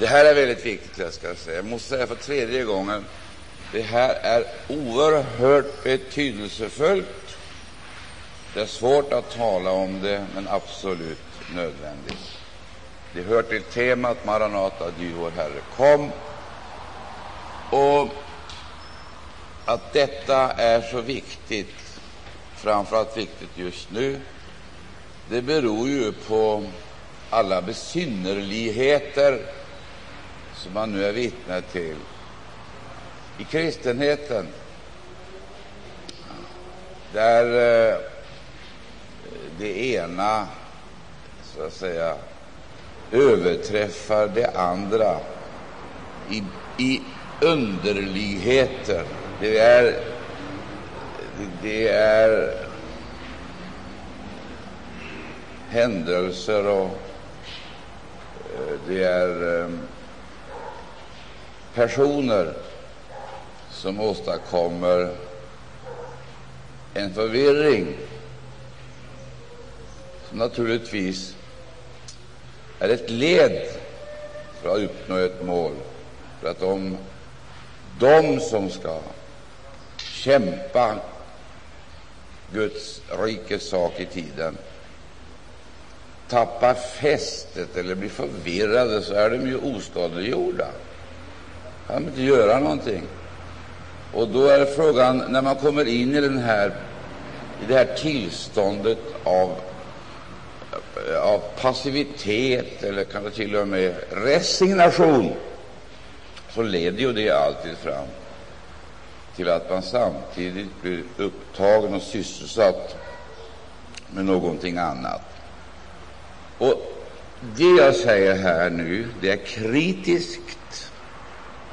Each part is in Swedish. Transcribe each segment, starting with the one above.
Det här är väldigt viktigt. Jag ska säga. Jag måste säga för tredje gången. Det här är oerhört betydelsefullt. Det är svårt att tala om det, men absolut nödvändigt. Det hör till temat Maranata, du vår Herre, kom. Och att detta är så viktigt, framför allt viktigt just nu, det beror ju på alla besynnerligheter som man nu är vittne till i kristenheten, där eh, det ena så att säga överträffar det andra i, i underligheter. Det är, det är händelser och eh, det är eh, personer som åstadkommer en förvirring som naturligtvis är ett led för att uppnå ett mål. För att om de som ska kämpa Guds rikes sak i tiden tappar fästet eller blir förvirrade, så är de ju oskadliggjorda kan inte göra någonting. Och då är frågan, när man kommer in i, den här, i det här tillståndet av, av passivitet eller kanske till och med resignation, så leder ju det alltid fram till att man samtidigt blir upptagen och sysselsatt med någonting annat. Och Det jag säger här nu, det är kritiskt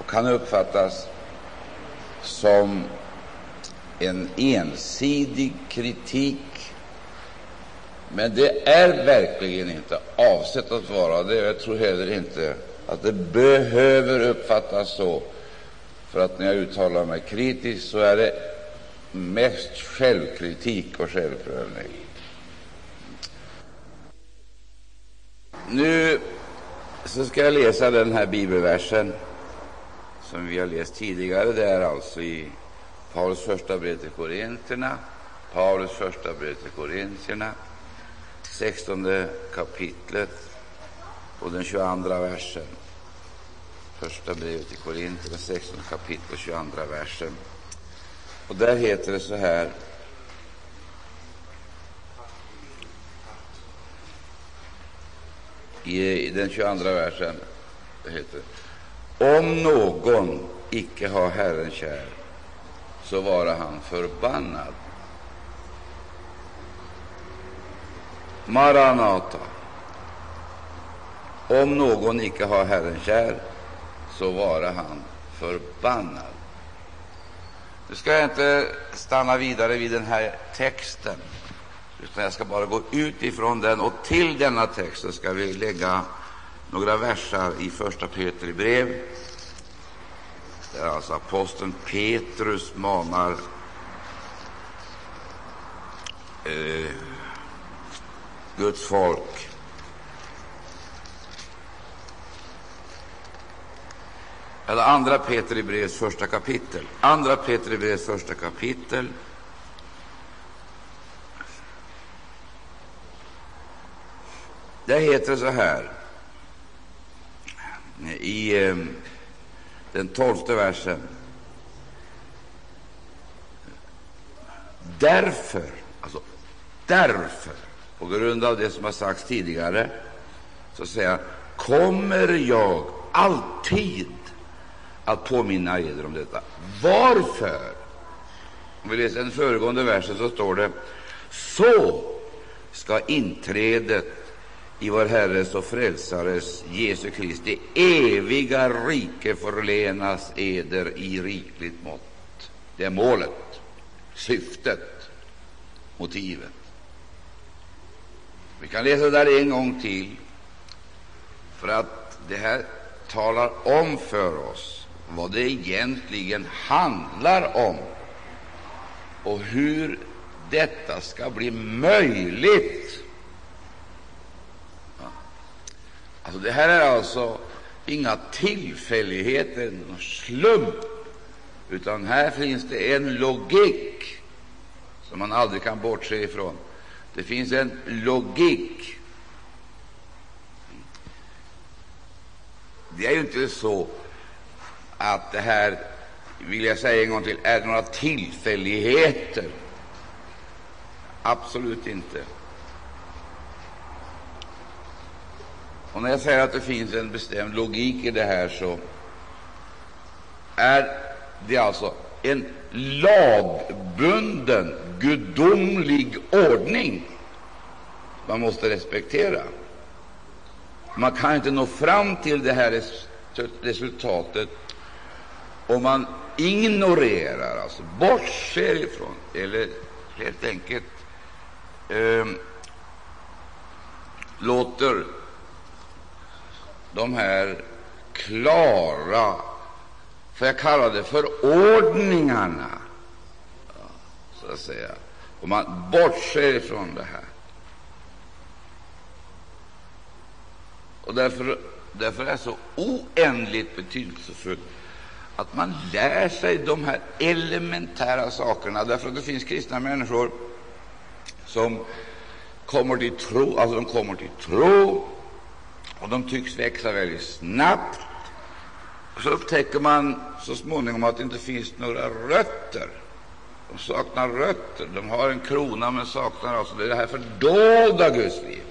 kan uppfattas som en ensidig kritik. Men det är verkligen inte avsett att vara det. Jag tror heller inte att det behöver uppfattas så. För att när jag uttalar mig kritiskt så är det mest självkritik och självprövning. Nu så ska jag läsa den här bibelversen som vi har läst tidigare. Det är alltså i Paulus första brev till Korinterna, Paulus första brev till Korintierna, 16 kapitlet och den 22 versen. Första brevet till Korinterna, 16 kapitel och 22 versen. Och där heter det så här i den 22 versen heter om någon icke har Herren kär, så vara han förbannad. Maranata. Om någon icke har Herren kär, så vara han förbannad. Nu ska jag inte stanna vidare vid den här texten utan jag ska bara gå ut ifrån den. Och till denna text ska vi lägga några versar i Första Petri brev, där alltså aposteln Petrus manar eh, Guds folk. Eller Andra Petri brevs första kapitel. Andra Petri brevs första kapitel. Där heter det så här i eh, den tolfte versen. Därför, alltså därför, på grund av det som har sagts tidigare, så säger jag, kommer jag alltid att påminna eder om detta. Varför? Om vi läser den föregående versen så står det så ska inträdet i vår Herres och Frälsares Jesu Kristi eviga rike förlenas eder i rikligt mått. Det är målet, syftet, motivet. Vi kan läsa det där en gång till, för att det här talar om för oss vad det egentligen handlar om och hur detta ska bli möjligt Alltså, det här är alltså inga tillfälligheter, någon slump, utan här finns det en logik som man aldrig kan bortse ifrån. Det finns en logik. Det är ju inte så att det här, vill jag säga en gång till, är några tillfälligheter. Absolut inte. Och när jag säger att det finns en bestämd logik i det här, så är det alltså en lagbunden, gudomlig ordning man måste respektera. Man kan inte nå fram till det här resultatet om man ignorerar, alltså bortser ifrån, eller helt enkelt eh, låter de här klara, får jag kalla det förordningarna, så att säga, om man bortser ifrån det här. Och därför, därför är det så oändligt betydelsefullt att man lär sig de här elementära sakerna. Därför att det finns kristna människor som kommer till tro, alltså de kommer till tro och de tycks växa väldigt snabbt. Så upptäcker man så småningom att det inte finns några rötter. De saknar rötter. De har en krona, men saknar alltså det här fördolda Gudslivet.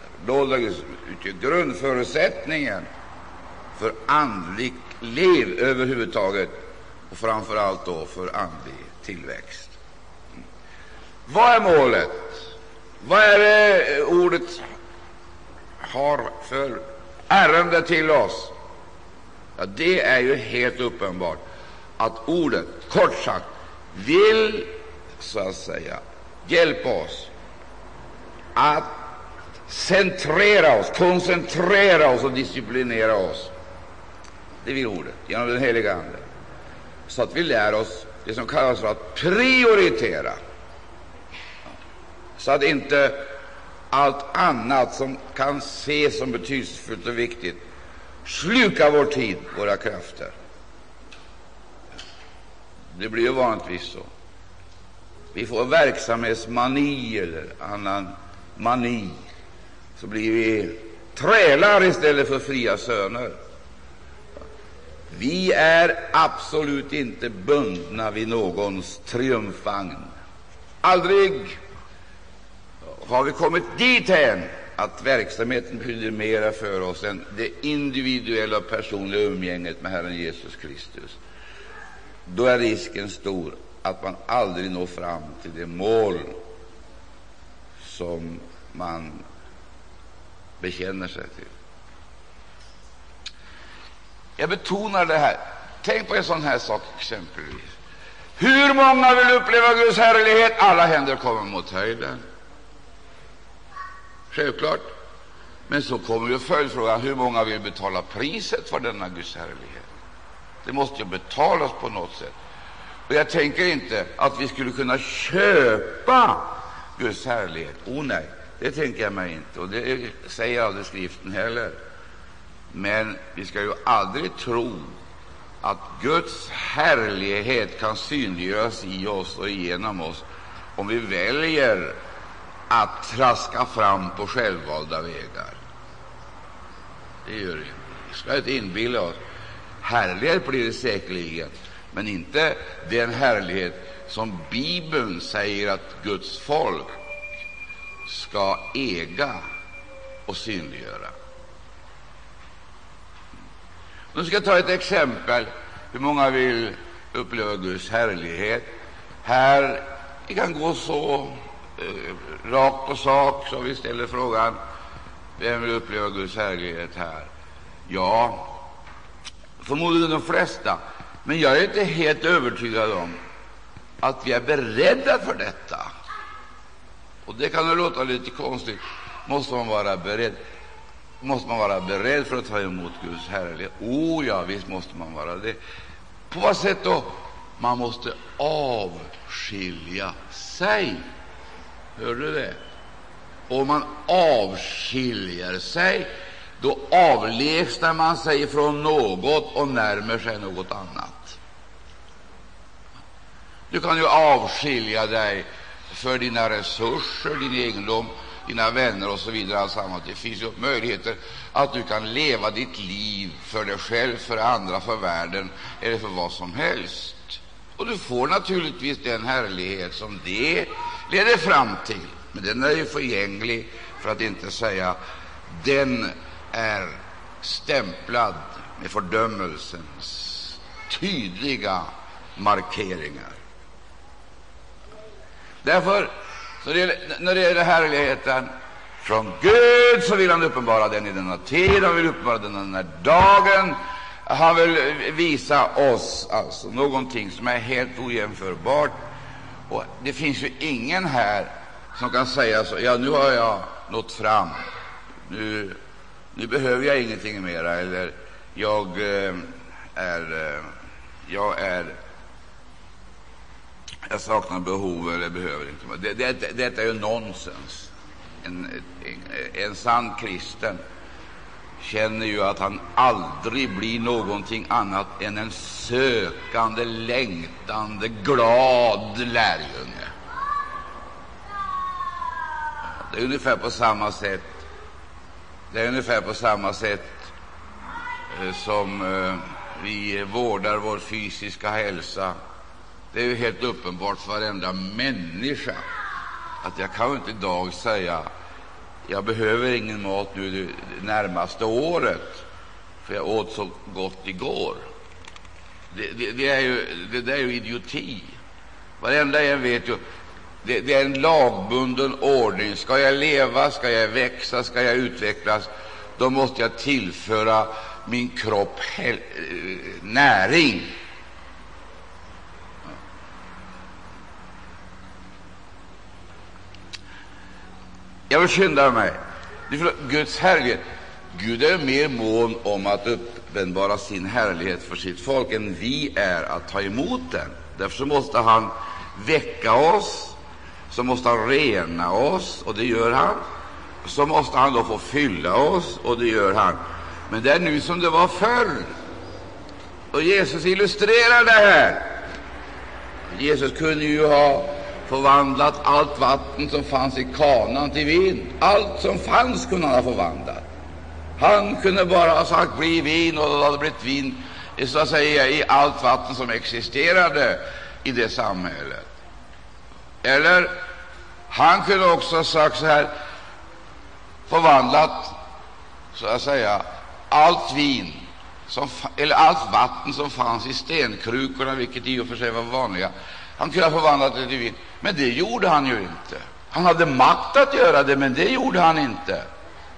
Det fördolda Gudslivet utgör grundförutsättningen för andligt liv överhuvudtaget, och framför allt då för andlig tillväxt. Vad är målet? Vad är det ordet har för ärende till oss? Ja, det är ju helt uppenbart att ordet, kort sagt, vill så att säga hjälpa oss att centrera oss, koncentrera oss och disciplinera oss. Det vill ordet genom den heliga Ande, så att vi lär oss det som kallas för att prioritera, så att inte allt annat som kan ses som betydelsefullt och viktigt slukar vår tid, våra krafter. Det blir ju vanligtvis så. Vi får verksamhetsmani eller annan mani, så blir vi trälar istället för fria söner. Vi är absolut inte bundna vid någons triumfvagn. Aldrig har vi kommit dithän att verksamheten betyder mera för oss än det individuella och personliga umgänget med Herren Jesus Kristus. Då är risken stor att man aldrig når fram till det mål som man bekänner sig till. Jag betonar det här. Tänk på en sån här sak exempelvis. Hur många vill uppleva Guds härlighet? Alla händer kommer mot höjden. Självklart. Men så kommer ju följdfrågan, hur många vill betala priset för denna Guds härlighet? Det måste ju betalas på något sätt. Och jag tänker inte att vi skulle kunna köpa Guds härlighet. Oh nej, det tänker jag mig inte, och det säger aldrig Skriften heller. Men vi ska ju aldrig tro att Guds härlighet kan synliggöras i oss och genom oss om vi väljer att traska fram på självvalda vägar. Det gör det inte. Vi ska inte inbilla oss. Härlighet blir det säkerligen, men inte den härlighet som Bibeln säger att Guds folk ska äga och synliggöra. Nu ska jag ta ett exempel. Hur många vill uppleva Guds härlighet? Här vi kan gå så Eh, rakt på sak som vi ställer frågan vem vill uppleva Guds härlighet här? Ja, förmodligen de flesta. Men jag är inte helt övertygad om att vi är beredda för detta. Och det kan låta lite konstigt. Måste man vara beredd? Måste man vara beredd för att ta emot Guds härlighet? Oh ja, visst måste man vara det. På vad sätt då? Man måste avskilja sig. Hör du det? Om man avskiljer sig, då avlägsnar man sig från något och närmar sig något annat. Du kan ju avskilja dig för dina resurser, din egendom, dina vänner och så vidare. Det finns ju möjligheter att du kan leva ditt liv för dig själv, för andra, för världen eller för vad som helst. Och du får naturligtvis den härlighet som det leder fram till. Men den är ju förgänglig, för att inte säga den är stämplad med fördömelsens tydliga markeringar. Därför, när det gäller härligheten från Gud, så vill han uppenbara den i denna tid, han vill uppenbara den den här dagen. Han vill visa oss alltså någonting som är helt ojämförbart. Och det finns ju ingen här som kan säga så, ja, nu har jag nått fram, nu, nu behöver jag ingenting mera, eller jag eh, är, eh, jag är jag saknar behov eller behöver inte. Det, det, detta är ju nonsens. En, en, en sann kristen känner ju att han aldrig blir någonting annat än en sökande, längtande, glad lärjunge. Det är ungefär på samma sätt det är ungefär på samma sätt eh, som eh, vi vårdar vår fysiska hälsa. Det är ju helt uppenbart för varenda människa att jag kan inte idag säga jag behöver ingen mat nu det närmaste året, för jag åt så gott igår. Det, det, det är ju, det där är ju idioti. Varenda en vet ju det, det, är en lagbunden ordning. Ska jag leva, ska jag växa, ska jag utvecklas, då måste jag tillföra min kropp eh, näring. Jag vill skynda mig. Guds härlighet. Gud är mer mån om att uppenbara sin härlighet för sitt folk än vi är att ta emot den. Därför måste han väcka oss, så måste han rena oss, och det gör han. Så måste han då få fylla oss, och det gör han. Men det är nu som det var förr. Och Jesus illustrerar det här. Jesus kunde ju ha förvandlat allt vatten som fanns i kanan till vin. Allt som fanns kunde han ha förvandlat. Han kunde bara ha sagt bli vin, och det hade blivit vin så att säga, i allt vatten som existerade i det samhället. Eller han kunde också ha sagt så här, förvandlat så att säga allt vin som, eller allt vatten som fanns i stenkrukorna, vilket i och för sig var vanliga. Han kunde ha förvandlat det till vin. Men det gjorde han ju inte. Han hade makt att göra det, men det gjorde han inte.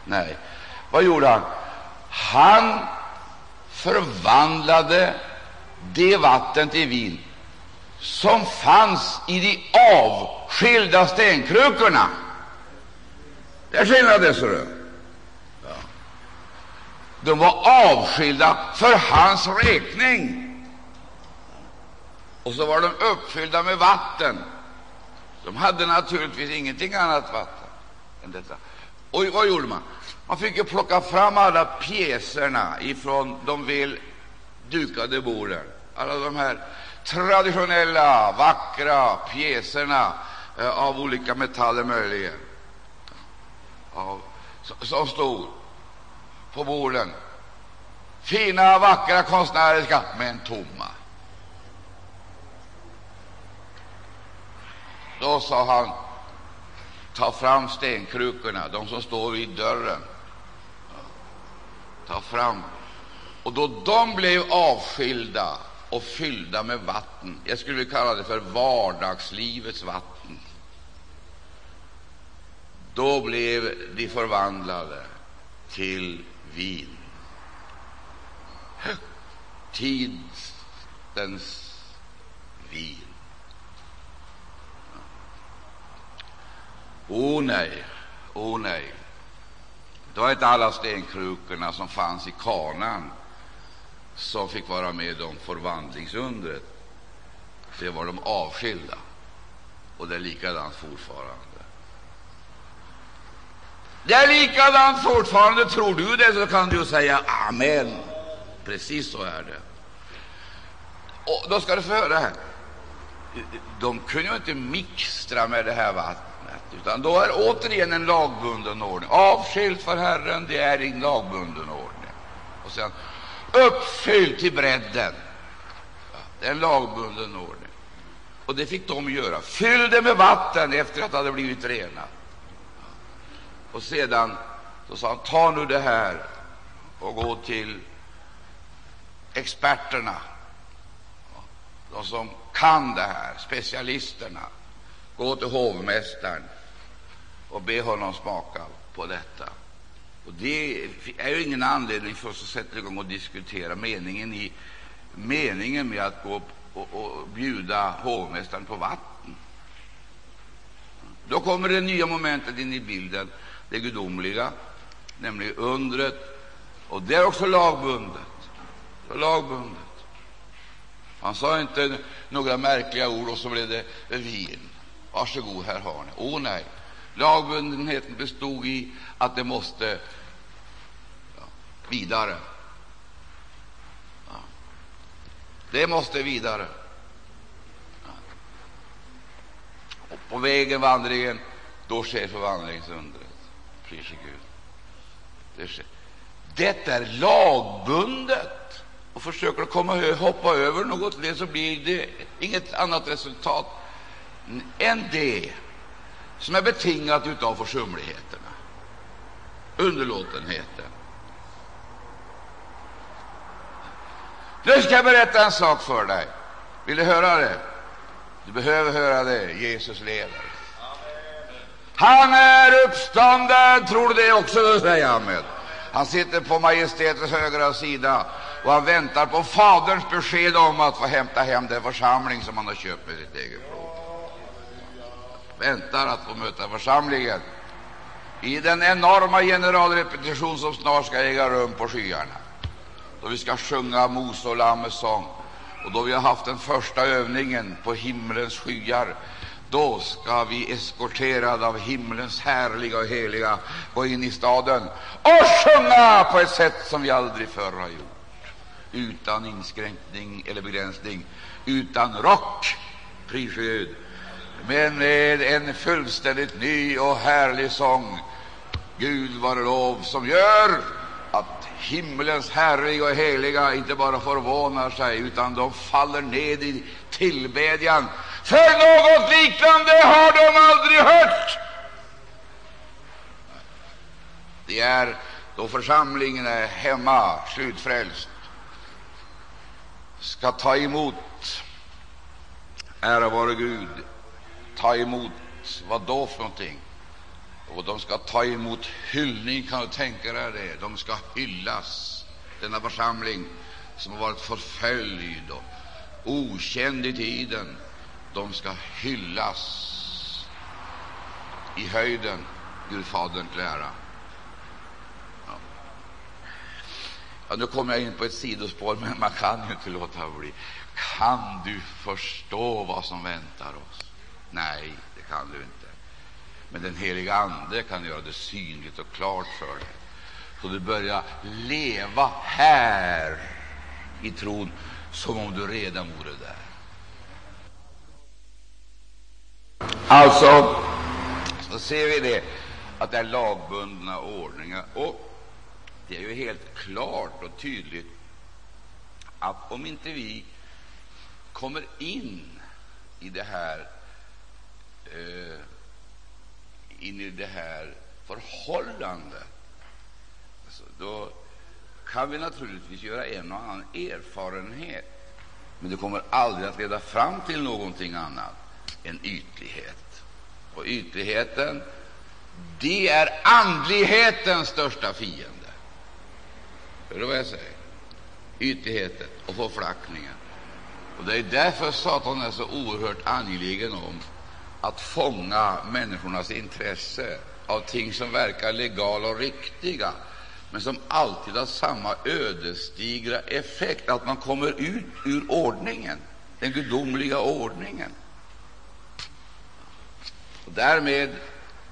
Nej, vad gjorde han? Han förvandlade det vatten till vin som fanns i de avskilda stenkrukorna. Det är skillnaden, ser du. De var avskilda för hans räkning, och så var de uppfyllda med vatten de hade naturligtvis ingenting annat vatten än detta. Och vad gjorde man? Man fick ju plocka fram alla pjäserna ifrån de väl dukade borden, alla de här traditionella, vackra pjäserna eh, av olika metaller möjligen, av, som stod på borden. Fina, vackra, konstnärliga, men tomma. Då sa han, ta fram stenkrukorna, de som står vid dörren. Ta fram. Och då de blev avskilda och fyllda med vatten, jag skulle vilja kalla det för vardagslivets vatten, då blev de förvandlade till vin. Tidens vin. O oh, nej, o oh, nej. Det var inte alla stenkrukorna som fanns i kanan som fick vara med om förvandlingsundret. Det var de avskilda, och det är likadant fortfarande. Det är likadant fortfarande. Tror du det, så kan du säga amen. Precis så är det. Och då ska du få höra här. De kunde ju inte mixtra med det här vattnet, utan då är återigen en lagbunden ordning. Avskilt för Herren, det är en lagbunden ordning. Och sen uppfyllt till bredden. Det är en lagbunden ordning. Och det fick de göra. Fyll det med vatten efter att det hade blivit renat. Och sedan så sa han, ta nu det här och gå till experterna, de som kan det här, specialisterna. Gå till hovmästaren och be honom smaka på detta. Och Det är ju ingen anledning för oss att sätta igång och diskutera meningen, i, meningen med att gå och, och bjuda hovmästaren på vatten. Då kommer det nya momentet in i bilden, det gudomliga, nämligen undret. Och det är också lagbundet. lagbundet. Han sa inte några märkliga ord och så blev det vin. Varsågod, här har ni. Åh nej, lagbundenheten bestod i att det måste ja, vidare. Ja. Det måste vidare. Ja. Och på vägen, vandringen, då sker förvandlingsundret. Pris Gud. Det, sker. det är lagbundet. Och försöker du komma hoppa över något så blir det inget annat resultat än det som är betingat av försumligheterna, underlåtenheten. Nu ska jag berätta en sak för dig. Vill du höra det? Du behöver höra det. Jesus lever. Han är uppstånden. Tror du det också? säger han med. Han sitter på majestätets högra sida och han väntar på Faderns besked om att få hämta hem den församling som han har köpt med sitt eget. Väntar att få möta församlingen i den enorma generalrepetition som snart ska äga rum på skyarna, då vi ska sjunga Mose och Lammets sång. Och då vi har haft den första övningen på himlens skyar då ska vi eskorterade av himlens härliga och heliga gå in i staden och sjunga på ett sätt som vi aldrig förr har gjort, utan inskränkning eller begränsning, utan rock, pris Gud, men med en fullständigt ny och härlig sång. Gud vare lov, som gör att himmelens härliga och heliga inte bara förvånar sig, utan de faller ned i tillbedjan för något liknande har de aldrig hört. Det är då församlingen är hemma, slutfrälst, ska ta emot, ära vare Gud, ta emot vad då för någonting? Och de ska ta emot hyllning, kan du tänka dig det? De ska hyllas, denna församling som har varit förföljd och okänd i tiden de ska hyllas i höjden, Gud Fadern till ära. Ja. Ja, nu kommer jag in på ett sidospår, men man kan ju inte låta bli. Kan du förstå vad som väntar oss? Nej, det kan du inte. Men den heliga Ande kan göra det synligt och klart för dig, så du börjar leva här i tron som om du redan vore där. Alltså, så ser vi det att det är lagbundna ordningar. Och det är ju helt klart och tydligt att om inte vi kommer in i det här eh, in i det här förhållandet, alltså, då kan vi naturligtvis göra en och annan erfarenhet, men det kommer aldrig att leda fram till någonting annat än ytlighet. Och ytligheten, det är andlighetens största fiende. Hör du vad jag säger? Ytligheten och förflackningen. Och det är därför Satan är så oerhört angelägen om att fånga människornas intresse av ting som verkar legala och riktiga, men som alltid har samma ödesdigra effekt, att man kommer ut ur ordningen, den gudomliga ordningen. Och därmed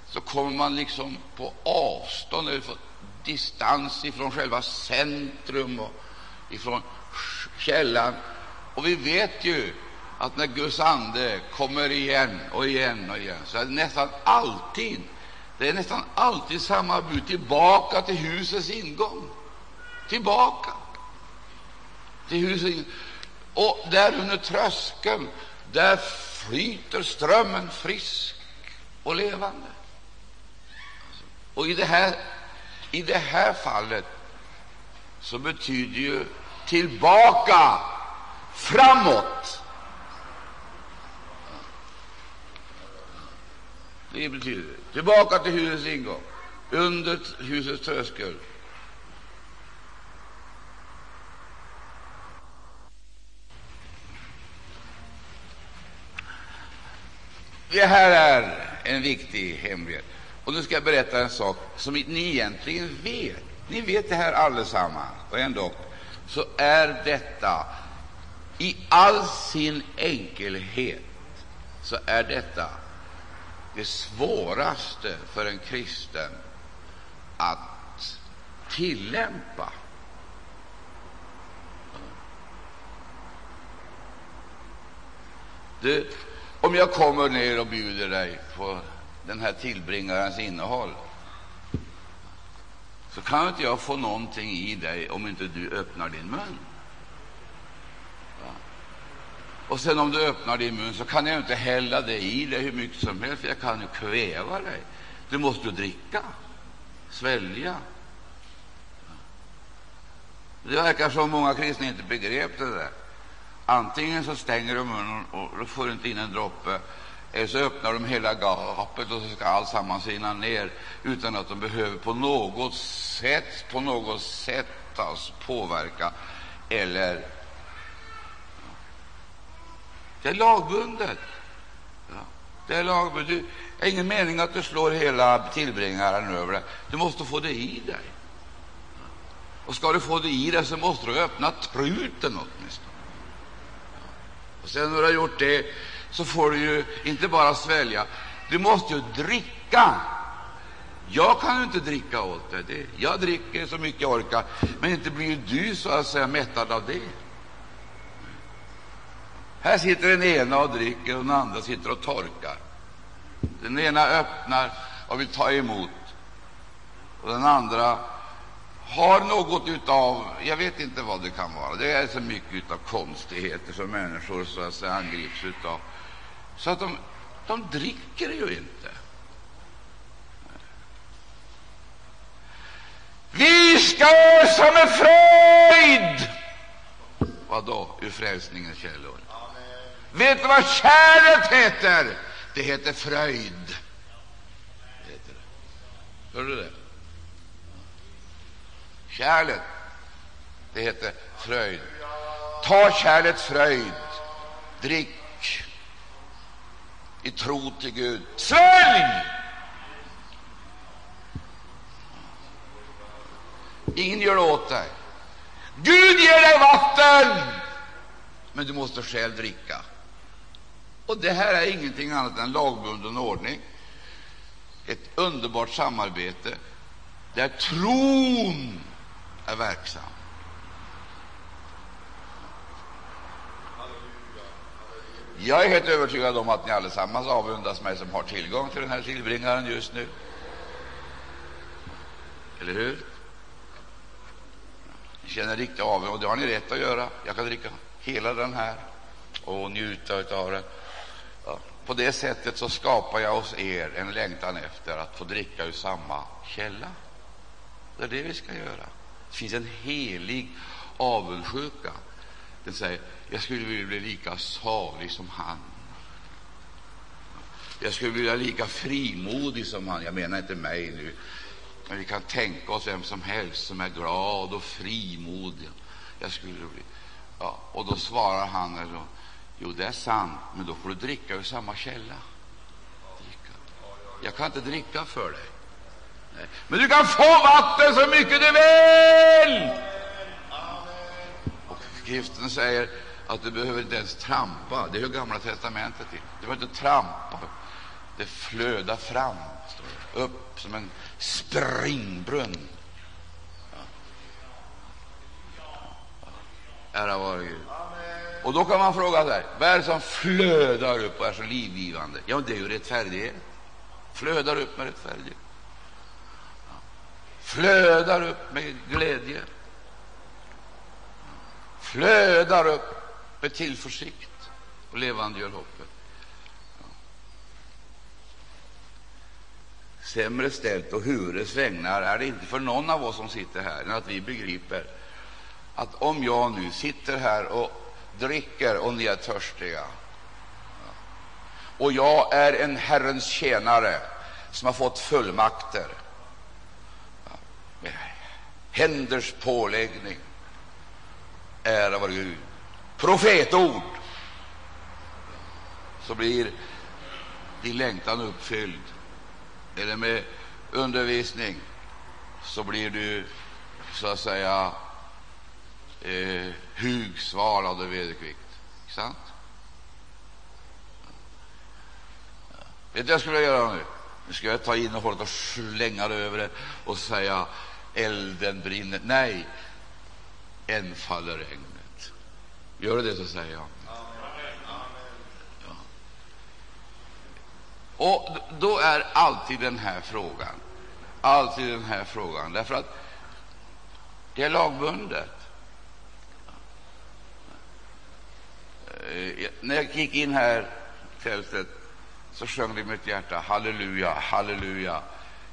så kommer man liksom på avstånd eller på distans ifrån själva centrum och ifrån källan. Och vi vet ju att när Guds ande kommer igen och igen och igen så är det nästan alltid det är nästan alltid samma bud tillbaka till husets ingång. Tillbaka till husets ingång. Och där under tröskeln, där flyter strömmen frisk och levande. Och i det här, i det här fallet så betyder ju tillbaka, framåt. Det betyder tillbaka till husets ingång, under husets tröskel. Det här är en viktig hemlighet. Och nu ska jag berätta en sak som ni egentligen vet. Ni vet det här allesammans, och ändå så är detta i all sin enkelhet så är detta det svåraste för en kristen att tillämpa. Du, om jag kommer ner och bjuder dig på den här tillbringarens innehåll så kan inte jag få någonting i dig om inte du öppnar din mun. Och sen om du öppnar din mun så kan jag inte hälla det i dig hur mycket som helst, för jag kan ju kväva dig. Du måste ju dricka, svälja. Det verkar som många kristna inte begrep det där. Antingen så stänger de munnen och då får inte in en droppe, eller så öppnar de hela gapet och så ska alltsammans rinna ner utan att de behöver på något sätt, på något sätt alltså, påverka eller det är lagbundet. Ja, det är lagbundet. Det är ingen mening att du slår hela tillbringaren över det. Du måste få det i dig. Och ska du få det i dig så måste du öppna truten åtminstone. Och sen när du har gjort det så får du ju inte bara svälja, du måste ju dricka. Jag kan ju inte dricka åt dig. Jag dricker så mycket jag orkar, men inte blir du så att säga mättad av det. Här sitter den ena och dricker och den andra sitter och torkar. Den ena öppnar och vill ta emot, och den andra har något utav, jag vet inte vad det kan vara, det är så mycket av konstigheter som människor så att säga angrips utav, så att de, de dricker ju inte. Vi ska ösa med fröjd! Vad då? Ur frälsningens källor. Vet du vad kärlet heter? Det heter fröjd. heter det. Hör du det? Kärlet, det heter fröjd. Ta kärlets fröjd, drick i tro till Gud. Svälj! Ingen gör det åt dig. Gud ger dig vatten, men du måste själv dricka. Och det här är ingenting annat än lagbunden ordning, ett underbart samarbete där tron är verksam. Jag är helt övertygad om att ni allesammans avundas mig som har tillgång till den här tillbringaren just nu. Eller hur? Ni känner riktig avund, och det har ni rätt att göra. Jag kan dricka hela den här och njuta av den. På det sättet så skapar jag hos er en längtan efter att få dricka ur samma källa. Det är det vi ska göra. Det finns en helig avundsjuka. Den säger jag skulle vilja bli lika salig som han. Jag skulle vilja bli lika frimodig som han. Jag menar inte mig nu, men vi kan tänka oss vem som helst som är glad och frimodig. Jag skulle bli. Ja, och då svarar han eller Jo, det är sant, men då får du dricka ur samma källa. Dricka. Jag kan inte dricka för dig. Nej. Men du kan få vatten så mycket du vill! Och skriften säger att du behöver inte ens trampa. Det hör Gamla testamentet till. Du behöver inte trampa. Det flödar fram, upp som en springbrunn. Ära vare Gud. Och då kan man fråga sig, vad är det som flödar upp och är så livgivande? Ja, det är ju rättfärdighet. Flödar upp med rättfärdighet. Flödar upp med glädje. Flödar upp med tillförsikt och levandegör hoppet. Sämre ställt och hures vägnar är det inte för någon av oss som sitter här än att vi begriper att om jag nu sitter här och dricker och ni är törstiga. Och jag är en Herrens tjänare som har fått fullmakter. Med händers påläggning, ära vare Gud, profetord, så blir din längtan uppfylld. Eller med undervisning så blir du så att säga eh, hugsval av vederkvikt. Inte sant? Vet du vad jag skulle göra nu? Nu ska jag ta innehållet och slänga det över det och säga elden brinner. Nej, än faller regnet. Gör det så säger jag. Ja. Och då är alltid den här frågan, alltid den här frågan, därför att det är lagbundet. Eh, eh, när jag gick in här i tältet, så sjöng det i mitt hjärta halleluja, halleluja,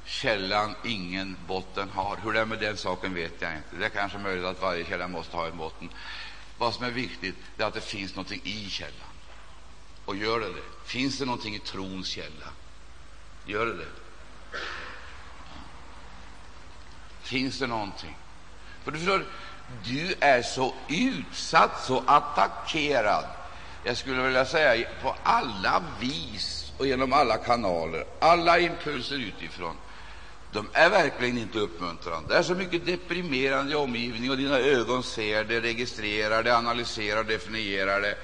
källan ingen botten har. Hur det är med den saken vet jag inte. Det är kanske möjligt att varje källa måste ha en botten. Vad som är viktigt är att det finns någonting i källan. Och gör det det? Finns det någonting i trons källa? Gör det det? Finns det någonting? För du förstår, du är så utsatt, så attackerad jag skulle vilja säga på alla vis och genom alla kanaler, alla impulser utifrån, de är verkligen inte uppmuntrande. Det är så mycket deprimerande i omgivningen, och dina ögon ser det, registrerar det, analyserar, definierar det,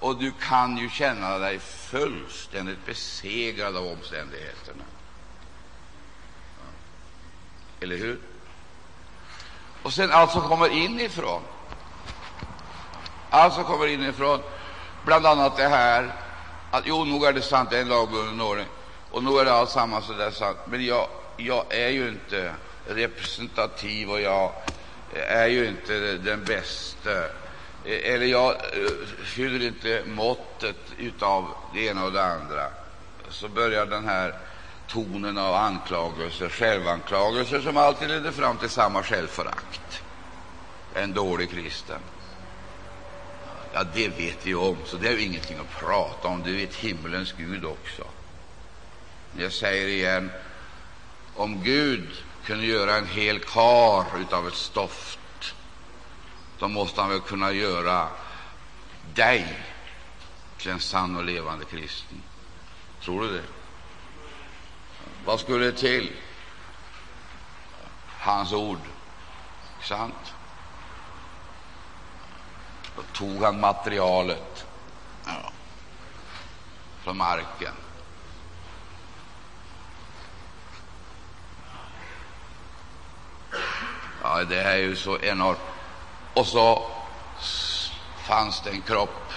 och du kan ju känna dig fullständigt besegrad av omständigheterna. Eller hur? Och sen allt som kommer inifrån, allt som kommer inifrån. Bland annat det här att jo, nog är det sant, det är en lagbunden ordning, och nog är det alltsammans så där sant, men jag, jag är ju inte representativ och jag är ju inte den bästa, eller jag eh, fyller inte måttet utav det ena och det andra. Så börjar den här tonen av anklagelser, självanklagelser, som alltid leder fram till samma självförakt. En dålig kristen. Ja, det vet vi om, så det är ingenting att prata om. Det vet himmelens Gud också. Jag säger igen, om Gud kunde göra en hel kar av ett stoft, då måste han väl kunna göra dig till en sann och levande kristen. Tror du det? Vad skulle till? Hans ord. Sant? Då tog han materialet ja, från marken. Ja, det är ju så enormt. Och så fanns det en kropp,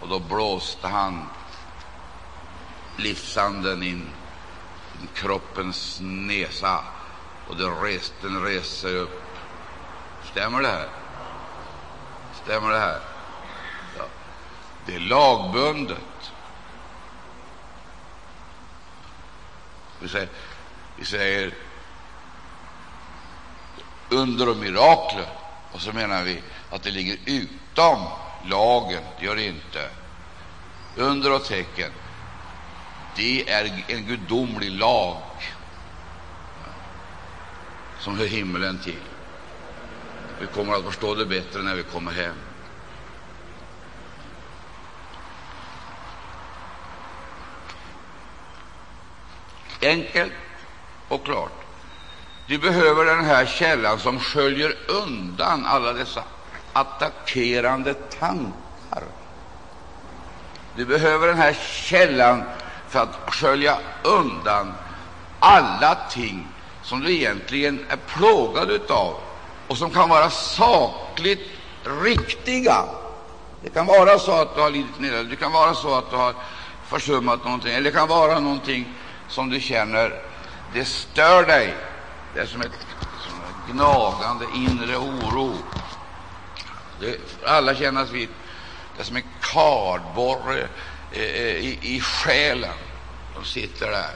och då blåste han livsanden in i kroppens näsa, och det den reste sig upp. Stämmer det här? Stämmer det här? Ja. Det är lagbundet. Vi säger, vi säger under och mirakler, och så menar vi att det ligger utom lagen. Det gör det inte. Under och tecken, det är en gudomlig lag som hör himlen till. Vi kommer att förstå det bättre när vi kommer hem. Enkelt och klart. Du behöver den här källan som sköljer undan alla dessa attackerande tankar. Du behöver den här källan för att skölja undan alla ting som du egentligen är plågad av och som kan vara sakligt riktiga. Det kan vara så att du har lidit nederlag, det kan vara så att du har försummat någonting, eller det kan vara någonting som du känner det stör dig. Det är som ett, som ett gnagande inre oro. Det alla kännas vid. Det är som en kardborre Eh, i, i själen de sitter där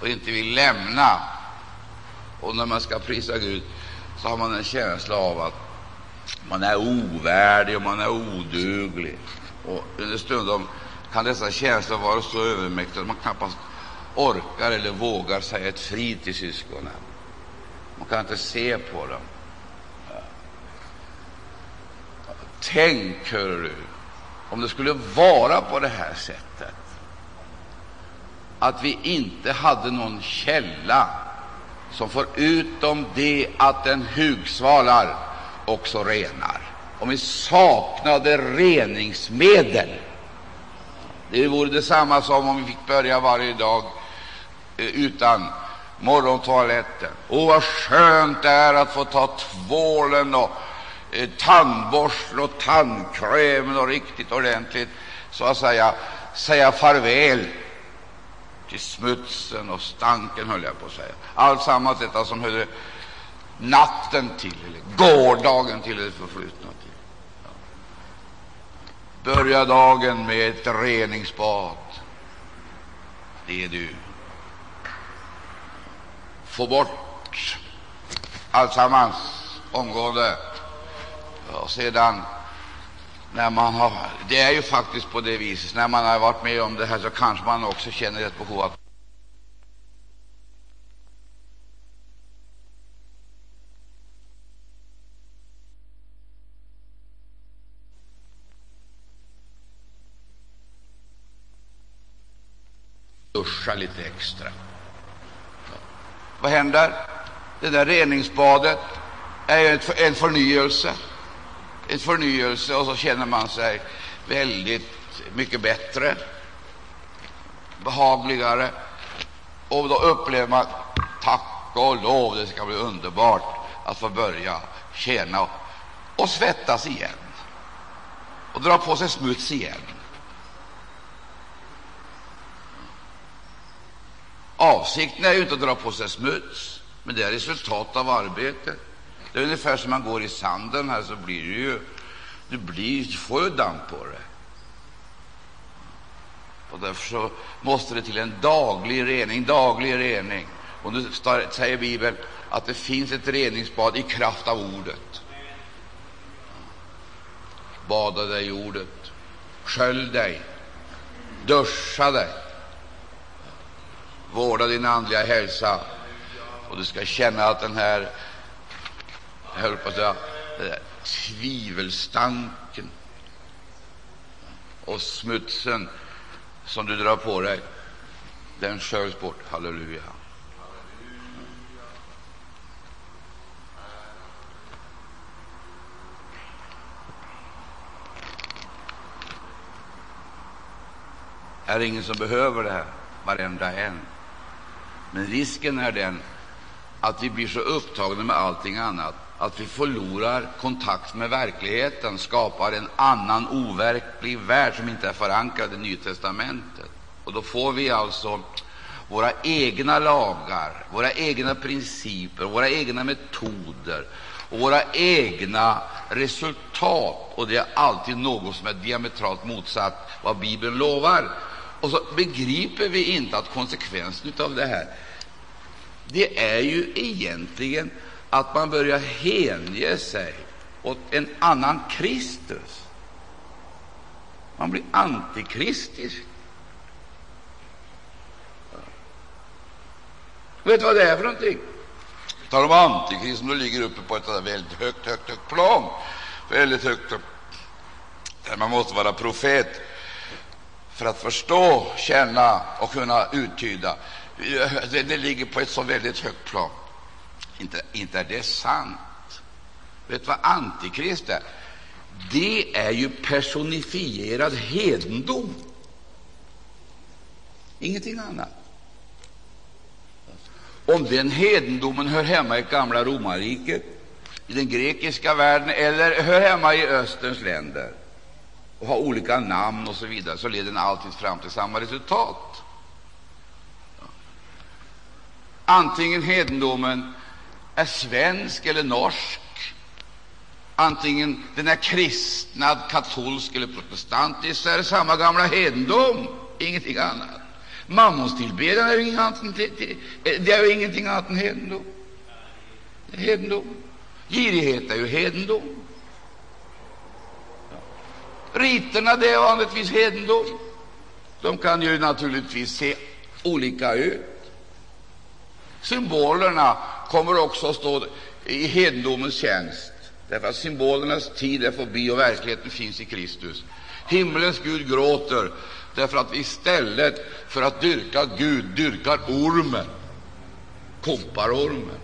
och inte vill lämna. Och när man ska prisa Gud så har man en känsla av att man är ovärdig och man är oduglig. Och understundom kan dessa känslor vara så övermäktiga att man knappast orkar eller vågar säga ett fri till syskonen. Man kan inte se på dem. Tänk, hör du, om det skulle vara på det här sättet att vi inte hade någon källa som förutom det att den hugsvalar också renar. Om vi saknade reningsmedel. Det vore detsamma som om vi fick börja varje dag eh, utan morgontoaletten. Åh, vad skönt det är att få ta tvålen och Eh, tandborsten och tandkrämen och riktigt ordentligt så att säga säga farväl till smutsen och stanken, höll jag på att säga. Alltsammans detta som hörde natten till, eller gårdagen till, eller förflutna till. Ja. Börja dagen med ett reningsbad. Det är du. Få bort alltsammans omgående. Och sedan när man har, det är ju faktiskt på det viset, när man har varit med om det här så kanske man också känner ett behov av duscha lite extra. Vad händer? Det där reningsbadet är en förnyelse en förnyelse, och så känner man sig väldigt mycket bättre, behagligare. Och då upplever man, tack och lov, det ska bli underbart att få börja tjäna och svettas igen och dra på sig smuts igen. Avsikten är ju inte att dra på sig smuts, men det är resultat av arbetet. Det är ungefär som man går i sanden här, så blir det ju, du blir, du får ju damp på det. Och därför så måste det till en daglig rening, daglig rening. Och nu säger Bibeln att det finns ett reningsbad i kraft av ordet. Bada dig i ordet, skölj dig, duscha dig, vårda din andliga hälsa, och du ska känna att den här jag höll på att säga, tvivelstanken och smutsen som du drar på dig, den sköljs bort. Halleluja. är ingen som behöver det här, varenda en. Men risken är den att vi blir så upptagna med allting annat att vi förlorar kontakt med verkligheten, skapar en annan overklig värld som inte är förankrad i Nya testamentet. Och då får vi alltså våra egna lagar, våra egna principer, våra egna metoder och våra egna resultat. Och det är alltid något som är diametralt motsatt vad Bibeln lovar. Och så begriper vi inte att konsekvensen av det här, det är ju egentligen att man börjar hänge sig åt en annan Kristus. Man blir antikristisk. Vet du vad det är för någonting? Tar de antikrist som ligger uppe på ett väldigt högt, högt, högt plan. Väldigt högt, där man måste vara profet för att förstå, känna och kunna uttyda. Det, det ligger på ett så väldigt högt plan. Inte, inte är det sant. Vet du vad Antikrist är? Det är ju personifierad hedendom. Ingenting annat. Om den hedendomen hör hemma i gamla romarriket, i den grekiska världen eller hör hemma i Österns länder och har olika namn och så vidare, så leder den alltid fram till samma resultat. Antingen hedendomen är svensk eller norsk, antingen den är kristnad, katolsk eller protestantisk, så är det samma gamla hedendom, ingenting annat. Mammonstillbedjan är ju ingenting annat än, eh, är ju ingenting annat än hedendom. hedendom. Girighet är ju hedendom. Riterna det är vanligtvis hedendom. De kan ju naturligtvis se olika ut. Symbolerna kommer också att stå i hedendomens tjänst, därför att symbolernas tid är förbi och verkligheten finns i Kristus. Himmelens Gud gråter därför att vi istället för att dyrka Gud dyrkar ormen, kopparormen,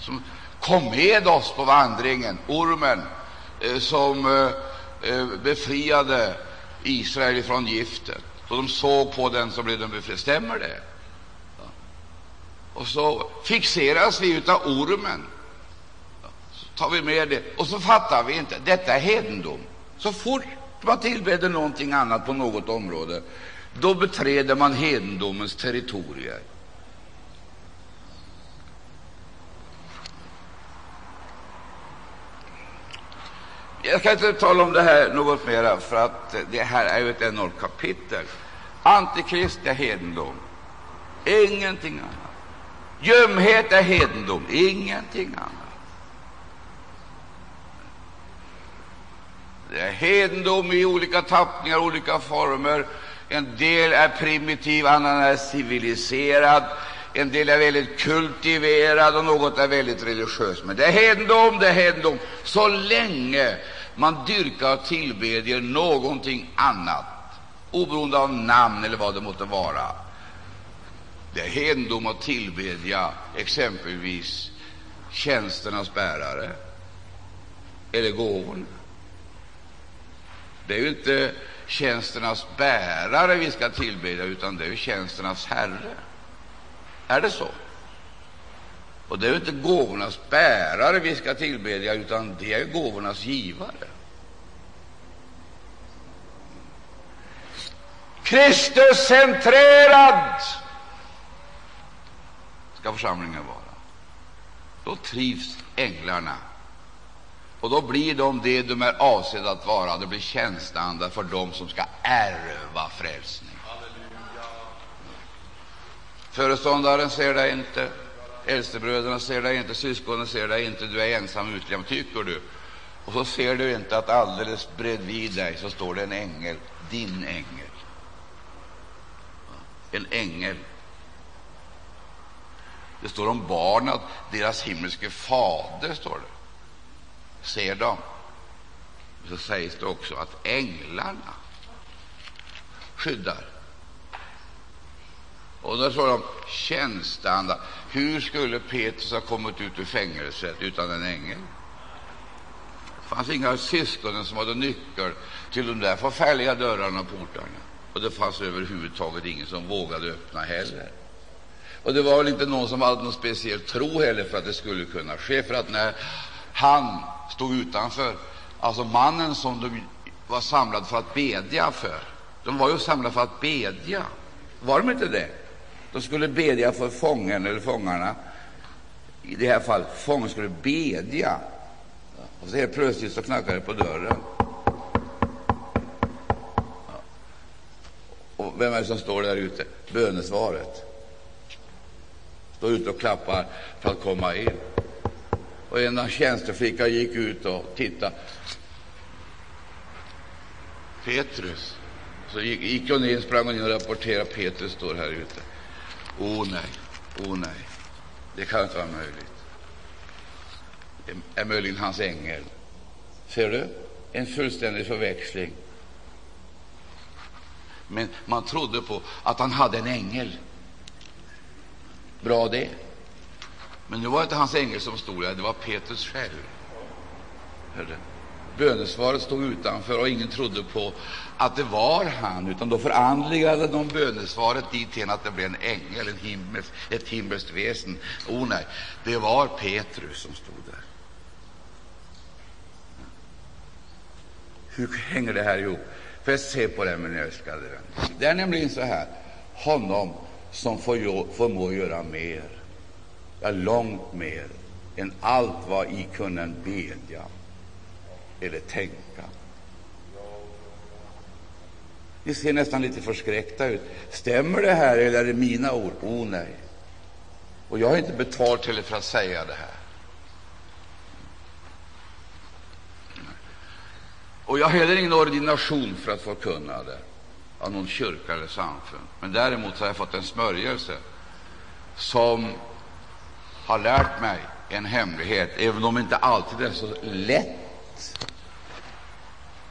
som kom med oss på vandringen, ormen eh, som eh, eh befriade Israel från giftet. Så de såg på den så blev de befriade. Stämmer det? Och så fixeras vi av ormen. Så tar vi med det, och så fattar vi inte. Detta är hedendom. Så fort man tillbeder någonting annat på något område, då beträder man hedendomens territorier. Jag ska inte tala om det här något mera, för att det här är ju ett enormt kapitel. Antikrist är hedendom, ingenting annat. Ljumhet är hedendom, ingenting annat. Det är hedendom i olika tappningar, olika former. En del är primitiv, annan är civiliserad. En del är väldigt kultiverad och något är väldigt religiöst. Men det är hedendom, det är hedendom, så länge man dyrkar och tillbedjer någonting annat, oberoende av namn eller vad det måtte vara. Det är hedendom att tillbedja exempelvis tjänsternas bärare eller gåvorna. Det är ju inte tjänsternas bärare vi ska tillbedja, utan det är tjänsternas Herre. Är det så? Och det är ju inte gåvornas bärare vi ska tillbedja, utan det är gåvornas givare. Kristuscentrerad ska församlingen vara. Då trivs änglarna, och då blir de det de är avsedda att vara. Det blir tjänsteandar för dem som ska ärva frälsning. Föreståndaren ser dig inte, äldstebröderna ser dig inte, syskonen ser dig inte, du är ensam utlämnad, tycker du. Och så ser du inte att alldeles bredvid dig så står det en ängel, din ängel. En ängel det står om barnen att deras himmelske fader står det. ser dem. Så sägs det också att änglarna skyddar. Och då står de tjänsteanda. Hur skulle Petrus ha kommit ut ur fängelset utan en ängel? Det fanns inga syskon som hade nyckel till de där förfärliga dörrarna och portarna. Och det fanns överhuvudtaget ingen som vågade öppna heller. Och det var väl inte någon som hade någon speciell tro heller för att det skulle kunna ske. För att när han stod utanför, alltså mannen som de var samlade för att bedja för, de var ju samlade för att bedja, var de inte det? De skulle bedja för fången eller fångarna. I det här fallet, fången skulle bedja. Och så helt plötsligt så knackade det på dörren. Och vem är det som står där ute? Bönesvaret står ute och klappar för att komma in. Och en tjänsteflicka gick ut och tittade. Petrus. Så gick, gick hon in, sprang hon in och rapporterade Petrus står här ute. Åh oh, nej, åh oh, nej, det kan inte vara möjligt. Det är möjligen hans ängel. Ser du? En fullständig förväxling. Men man trodde på att han hade en ängel. Bra det. Men nu var det inte hans ängel som stod där, det var Petrus själv. Hörde? bönesvaret stod utanför och ingen trodde på att det var han, utan då förandligade de bönesvaret dithän att det blev en ängel, en himmels, ett himmelskt väsen. Oh nej, det var Petrus som stod där. Hur hänger det här ihop? För att se på det, min älskade vän. Det är nämligen så här, honom som förmår göra mer, ja, långt mer än allt vad I kunnen bedja eller tänka. Ni ser nästan lite förskräckta ut. Stämmer det här, eller är det mina ord? Oh, nej. Och jag har inte betalt till för att säga det här. Och jag har heller ingen ordination för att förkunna det av någon kyrka eller samfund. Men däremot har jag fått en smörjelse som har lärt mig en hemlighet, även om det inte alltid är så lätt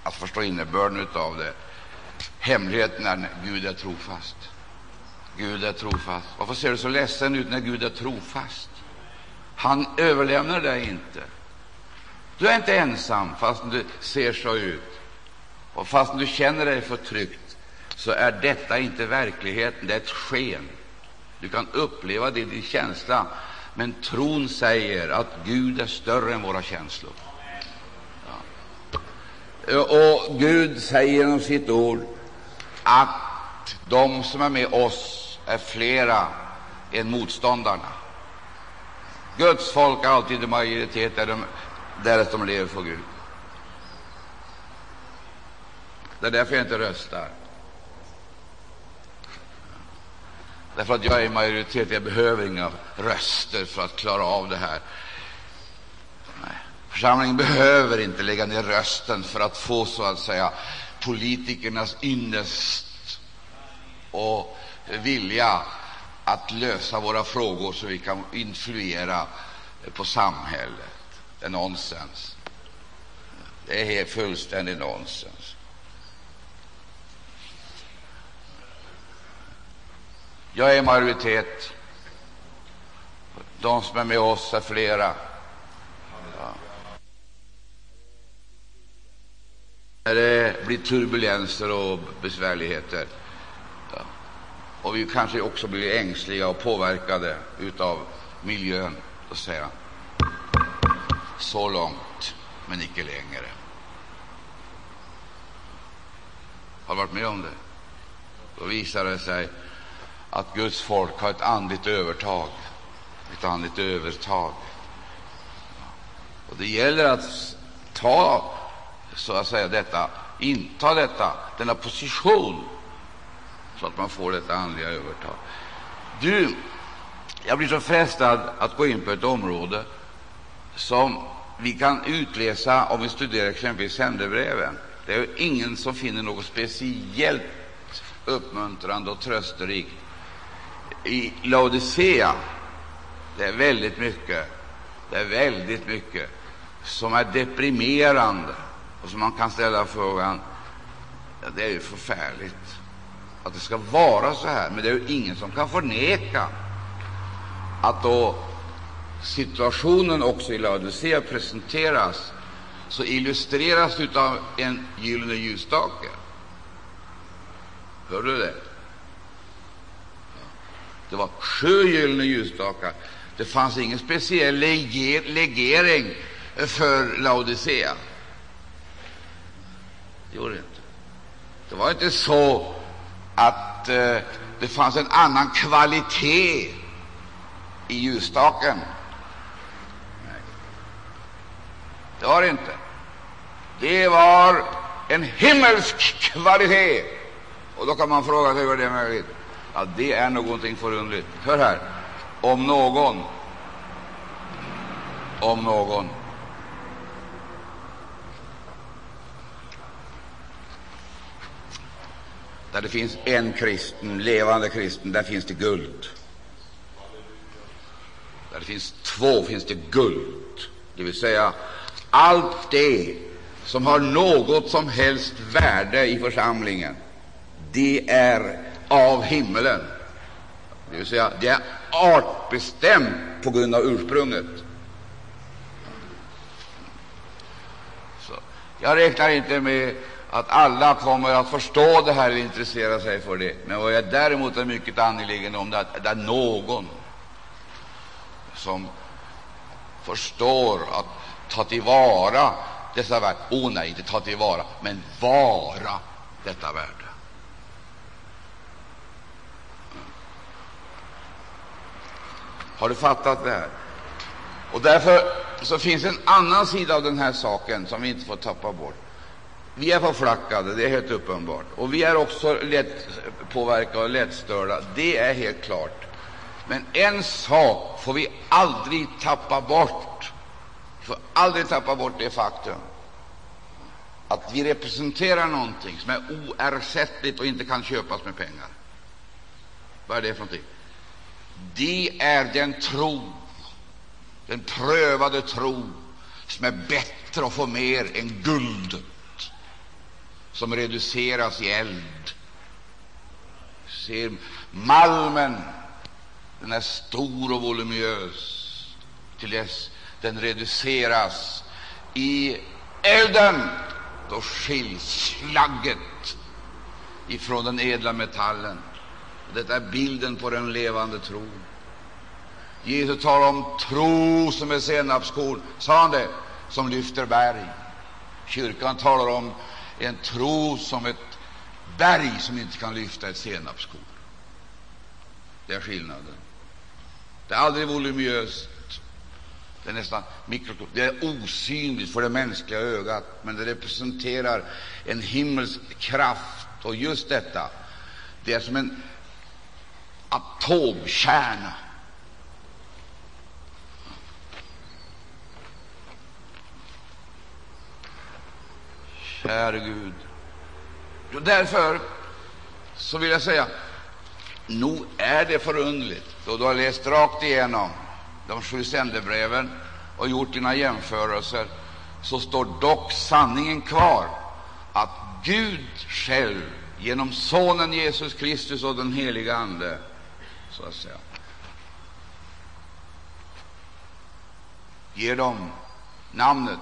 att förstå innebörden av det. Hemligheten är när Gud är trofast. Gud är trofast. Varför ser du så ledsen ut när Gud är trofast? Han överlämnar dig inte. Du är inte ensam fast du ser så ut. Och fast du känner dig förtryckt, så är detta inte verkligheten, det är ett sken. Du kan uppleva det i din känsla, men tron säger att Gud är större än våra känslor. Ja. Och Gud säger genom sitt ord att de som är med oss är flera än motståndarna. Guds folk är alltid i majoritet där de, därest de lever för Gud. Det är därför jag inte röstar. Därför att jag är i majoritet. Jag behöver inga röster för att klara av det här. Nej. Församlingen behöver inte lägga ner rösten för att få så att säga politikernas ynnest och vilja att lösa våra frågor så vi kan influera på samhället. Det är nonsens. Det är fullständigt nonsens. Jag är majoritet. De som är med oss är flera. Ja. När det blir turbulenser och besvärligheter ja. och vi kanske också blir ängsliga och påverkade av miljön, då säger han så långt, men icke längre. Har du varit med om det? Då visar det sig att Guds folk har ett andligt övertag, ett andligt övertag. Och det gäller att ta, så att säga, detta, inta detta, denna position, så att man får detta andliga övertag. Du, jag blir så frestad att gå in på ett område som vi kan utläsa om vi studerar exempelvis sändebreven. Det är ingen som finner något speciellt uppmuntrande och trösterikt i Laodicea. Det är väldigt mycket, det är väldigt mycket som är deprimerande och som man kan ställa frågan ja, det är ju förfärligt att det ska vara så här, men det är ju ingen som kan förneka att då situationen också i Laodicea presenteras så illustreras av en gyllene ljusstake. Hör du det? Det var sju gyllene ljusstakar. Det fanns ingen speciell legering för Laodicea. Det gjorde det inte. Det var inte så att eh, det fanns en annan kvalitet i ljusstaken. Nej, det var det inte. Det var en himmelsk kvalitet. Och då kan man fråga sig hur det är möjligt. Ja, det är någonting förunderligt. Hör här. Om någon, om någon där det finns en kristen, levande kristen, där finns det guld. Där det finns två finns det guld, det vill säga allt det som har något som helst värde i församlingen, det är av himmelen. Det vill säga, det är artbestämt på grund av ursprunget. Så. Jag räknar inte med att alla kommer att förstå det här eller intressera sig för det. Men vad jag däremot är mycket angelägen om det är att det är någon som förstår att ta tillvara dessa värden. Oh nej, inte ta tillvara, men vara detta värde. Har du fattat det här? Och därför så finns en annan sida av den här saken som vi inte får tappa bort. Vi är förflackade, det är helt uppenbart. Och vi är också lätt påverkade och lättstörda, det är helt klart. Men en sak får vi aldrig tappa bort. Vi får aldrig tappa bort det faktum att vi representerar någonting som är oersättligt och inte kan köpas med pengar. Vad är det för någonting? Det är den tro, den prövade tro, som är bättre att få mer än guldet, som reduceras i eld. Ser malmen, den är stor och voluminös till dess den reduceras i elden. Då skiljs slagget ifrån den ädla metallen. Detta är bilden på den levande tron. Jesus talar om tro som är senapskorn, sa han det, som lyfter berg. Kyrkan talar om en tro som ett berg som inte kan lyfta ett senapskorn. Det är skillnaden. Det är aldrig voluminöst, det är nästan mikroskopiskt. Det är osynligt för det mänskliga ögat, men det representerar en himmelsk kraft. Och just detta, det är som en atomkärna. Käre Gud. Och därför så vill jag säga, nog är det förundligt, då du har läst rakt igenom de sju sändebreven och gjort dina jämförelser, så står dock sanningen kvar att Gud själv genom Sonen Jesus Kristus och den heliga Ande så att säga. Ger dem namnet,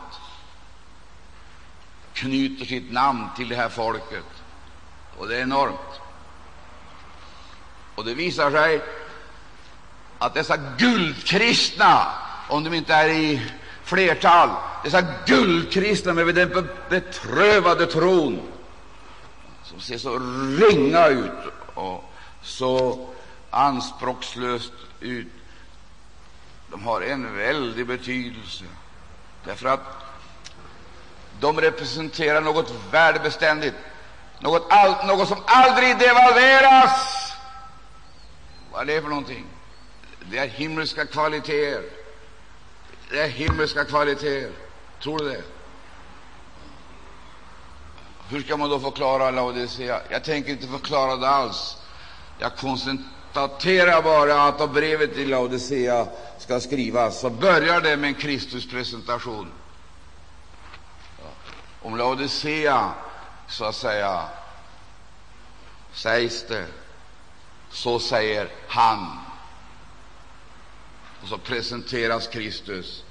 knyter sitt namn till det här folket, och det är enormt. Och det visar sig att dessa guldkristna, om de inte är i flertal, dessa guldkristna med den betrövade tron, som ser så ringa ut och så anspråkslöst ut. De har en väldig betydelse, därför att de representerar något värdebeständigt, något, all, något som aldrig devalveras. Vad är det för någonting? Det är himmelska kvaliteter. Det är himmelska kvaliteter. Tror du det? Hur ska man då förklara Laodicea? Jag tänker inte förklara det alls. Jag koncentrerar konstaterar bara att om brevet till Laodicea ska skrivas så börjar det med en Kristuspresentation. Om Laodicea, så att säga, sägs det, så säger han. Och så presenteras Kristus.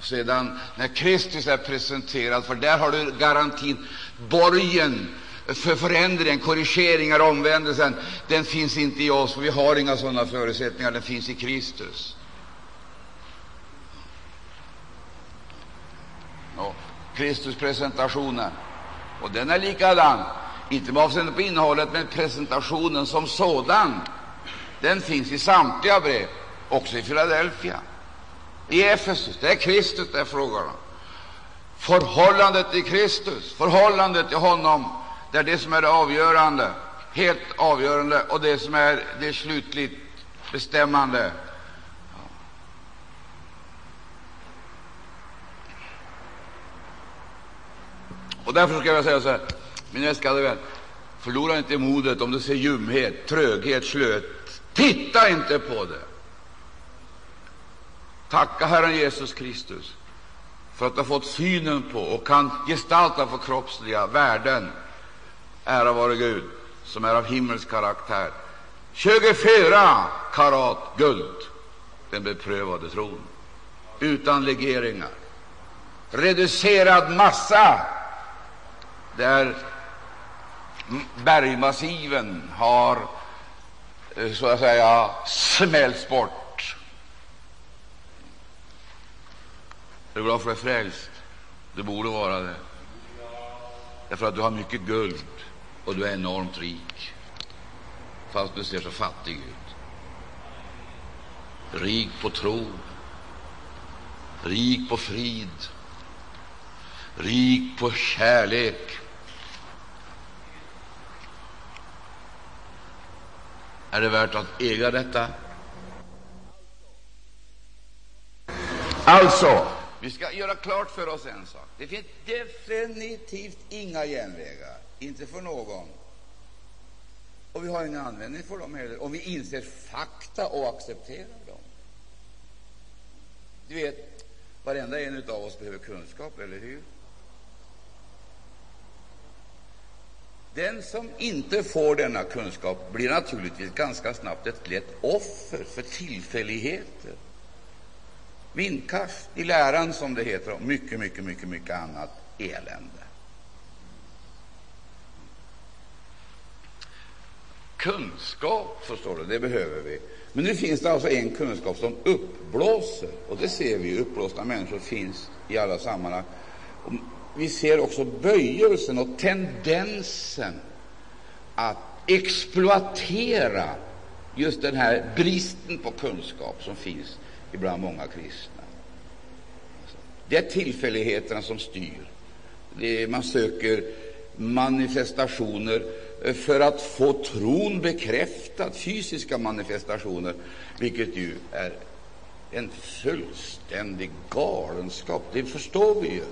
Sedan, när Kristus är presenterad, för där har du garantin, borgen för förändringen, korrigeringar, omvändelsen, den finns inte i oss, för vi har inga sådana förutsättningar. Den finns i Kristus. Kristus presentationen, och den är likadan, inte med avseende på innehållet, men presentationen som sådan, den finns i samtliga brev, också i Philadelphia, i Efesus. Det är Kristus det är frågan om. Förhållandet till Kristus, förhållandet till honom det är det som är det avgörande, helt avgörande, och det som är det slutligt bestämmande. Och därför ska jag säga så här, min älskade vän, förlora inte modet om du ser ljumhet, tröghet, slöhet. Titta inte på det. Tacka Herren Jesus Kristus för att du har fått synen på och kan gestalta för kroppsliga värden Ära vare Gud, som är av himmelsk karaktär. 24 karat guld, den beprövade tron, utan legeringar, reducerad massa, där bergmassiven har eh, så att säga smälts bort. Är du glad för att du är frälst? Du borde vara det. Därför att du har mycket guld och du är enormt rik, fast du ser så fattig ut. Rik på tro, rik på frid, rik på kärlek. Är det värt att äga detta? Alltså, vi ska göra klart för oss en sak. Det finns definitivt inga genvägar, inte för någon. Och vi har ingen användning för dem heller, om vi inser fakta och accepterar dem. Du vet, varenda en av oss behöver kunskap, eller hur? Den som inte får denna kunskap blir naturligtvis ganska snabbt ett lätt offer för tillfälligheter, vindkast i läran, som det heter, och mycket, mycket, mycket, mycket annat elände. Kunskap, förstår du, det behöver vi. Men nu finns det alltså en kunskap som uppblåser, och det ser vi. Uppblåsta människor finns i alla sammanhang. Och vi ser också böjelsen och tendensen att exploatera just den här bristen på kunskap som finns ibland många kristna. Det är tillfälligheterna som styr. Är, man söker manifestationer för att få tron bekräftad, fysiska manifestationer, vilket ju är en fullständig galenskap. Det förstår vi ju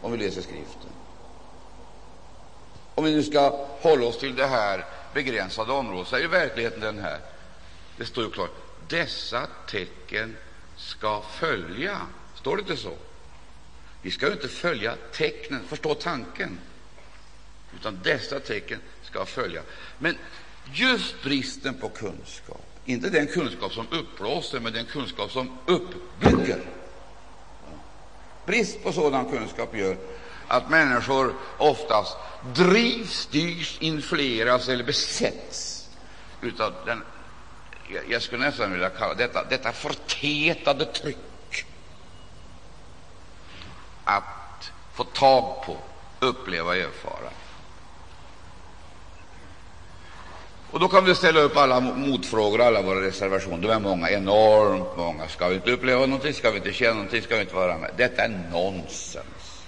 om vi läser Skriften. Om vi nu ska hålla oss till det här begränsade området, så är ju verkligheten den här. Det står ju klart dessa tecken ska följa. Står det inte så? Vi ska ju inte följa tecknen, förstå tanken, utan dessa tecken ska följa. Men just bristen på kunskap, inte den kunskap som uppblåser, men den kunskap som uppbygger. Brist på sådan kunskap gör att människor oftast drivs, styrs, influeras eller besätts av den, jag skulle nästan vilja kalla detta, detta förtätade tryck att få tag på, uppleva, erfara. Och då kan vi ställa upp alla motfrågor, alla våra reservationer. De är många, enormt många. Ska vi inte uppleva någonting? Ska vi inte känna någonting? Ska vi inte vara med? Detta är nonsens.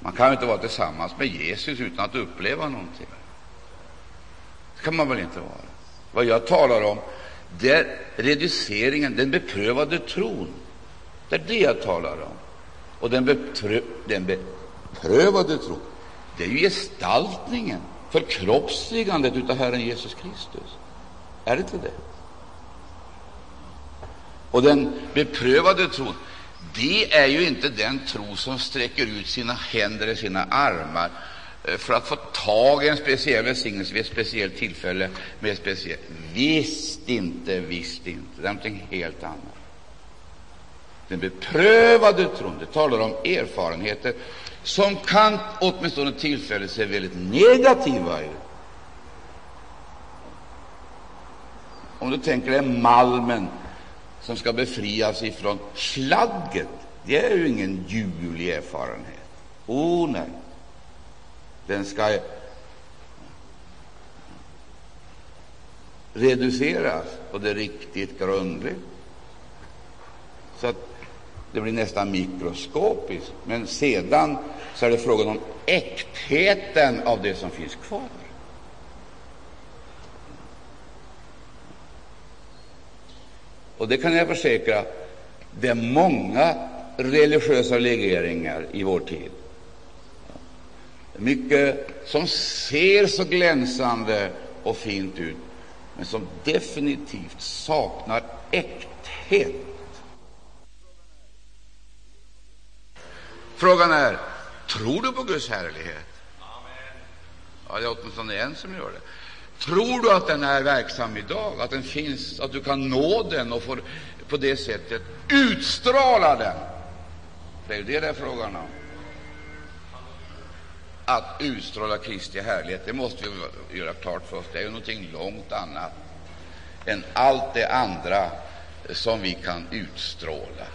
Man kan inte vara tillsammans med Jesus utan att uppleva någonting. Det kan man väl inte vara? Vad jag talar om, det är reduceringen, den beprövade tron. Det är det jag talar om. Och den, beprö den beprövade tron, det är ju gestaltningen förkroppsligandet av Herren Jesus Kristus. Är det inte det? Och den beprövade tron, det är ju inte den tro som sträcker ut sina händer eller sina armar eh, för att få tag i en speciell välsignelse vid ett speciellt tillfälle. Med speciell. Visst inte, visst inte. Det är någonting helt annat. Den beprövade tron, det talar om erfarenheter som kan åtminstone tillfälligt se väldigt negativa ut. Om du tänker dig malmen som ska befrias ifrån slagget, det är ju ingen ljuvlig erfarenhet. Oh, nej. Den ska reduceras, och det är riktigt grundligt. Så att det blir nästan mikroskopiskt, men sedan så är det frågan om äktheten av det som finns kvar. Och det kan jag försäkra, det är många religiösa legeringar i vår tid. Mycket som ser så glänsande och fint ut, men som definitivt saknar äkthet. Frågan är, Tror du på Guds härlighet? Ja, det är åtminstone en som gör det. Tror du att den är verksam idag, att den finns, att du kan nå den och får på det sättet utstråla den? Det är ju det det är frågan om. Att utstråla Kristi härlighet, det måste vi göra klart för oss. Det är ju någonting långt annat än allt det andra som vi kan utstråla.